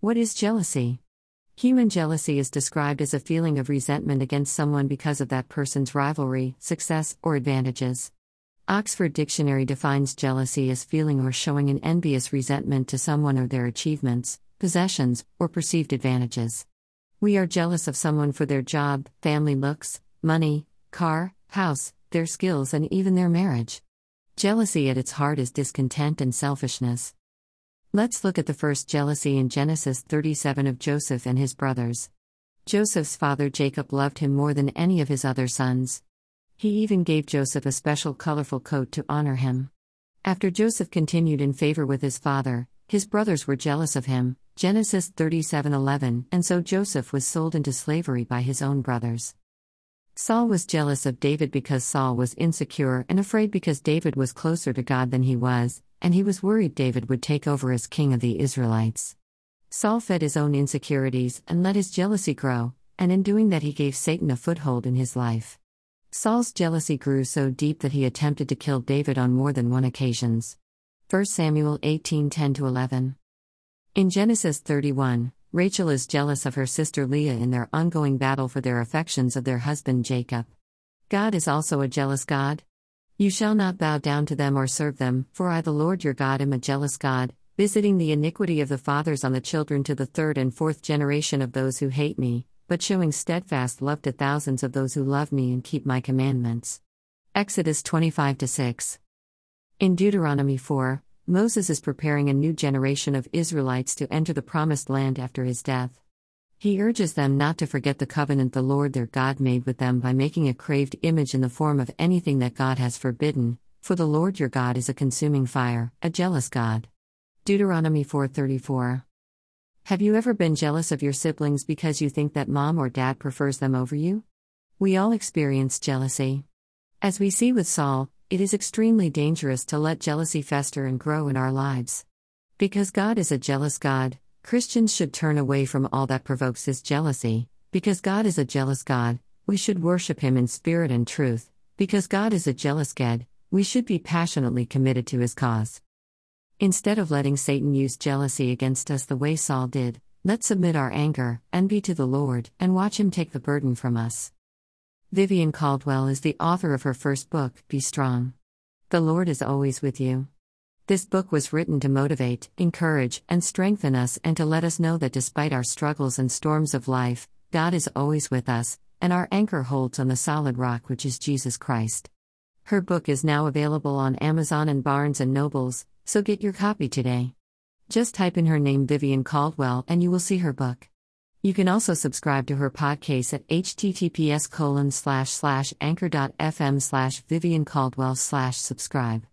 What is jealousy? Human jealousy is described as a feeling of resentment against someone because of that person's rivalry, success, or advantages. Oxford Dictionary defines jealousy as feeling or showing an envious resentment to someone or their achievements, possessions, or perceived advantages. We are jealous of someone for their job, family looks, money, car, house, their skills, and even their marriage. Jealousy at its heart is discontent and selfishness. Let's look at the first jealousy in Genesis 37 of Joseph and his brothers. Joseph's father Jacob loved him more than any of his other sons. He even gave Joseph a special colorful coat to honor him. After Joseph continued in favor with his father, his brothers were jealous of him, Genesis 37:11, and so Joseph was sold into slavery by his own brothers. Saul was jealous of David because Saul was insecure and afraid because David was closer to God than he was, and he was worried David would take over as king of the Israelites. Saul fed his own insecurities and let his jealousy grow, and in doing that, he gave Satan a foothold in his life. Saul's jealousy grew so deep that he attempted to kill David on more than one occasions. 1 Samuel 18:10 11. In Genesis 31, Rachel is jealous of her sister Leah in their ongoing battle for their affections of their husband Jacob. God is also a jealous God. You shall not bow down to them or serve them, for I, the Lord your God, am a jealous God, visiting the iniquity of the fathers on the children to the third and fourth generation of those who hate me, but showing steadfast love to thousands of those who love me and keep my commandments. Exodus 25 6. In Deuteronomy 4, Moses is preparing a new generation of Israelites to enter the promised land after his death. He urges them not to forget the covenant the Lord their God made with them by making a craved image in the form of anything that God has forbidden, for the Lord your God is a consuming fire, a jealous God. Deuteronomy 4:34. Have you ever been jealous of your siblings because you think that mom or dad prefers them over you? We all experience jealousy. As we see with Saul, it is extremely dangerous to let jealousy fester and grow in our lives. Because God is a jealous God, Christians should turn away from all that provokes his jealousy. Because God is a jealous God, we should worship him in spirit and truth. Because God is a jealous God, we should be passionately committed to his cause. Instead of letting Satan use jealousy against us the way Saul did, let's submit our anger, envy to the Lord, and watch him take the burden from us. Vivienne Caldwell is the author of her first book, Be Strong. The Lord is always with you. This book was written to motivate, encourage, and strengthen us and to let us know that despite our struggles and storms of life, God is always with us, and our anchor holds on the solid rock which is Jesus Christ. Her book is now available on Amazon and Barnes and Nobles, so get your copy today. Just type in her name Vivienne Caldwell and you will see her book. You can also subscribe to her podcast at https colon slash slash anchor.fm slash Vivienne Caldwell slash subscribe.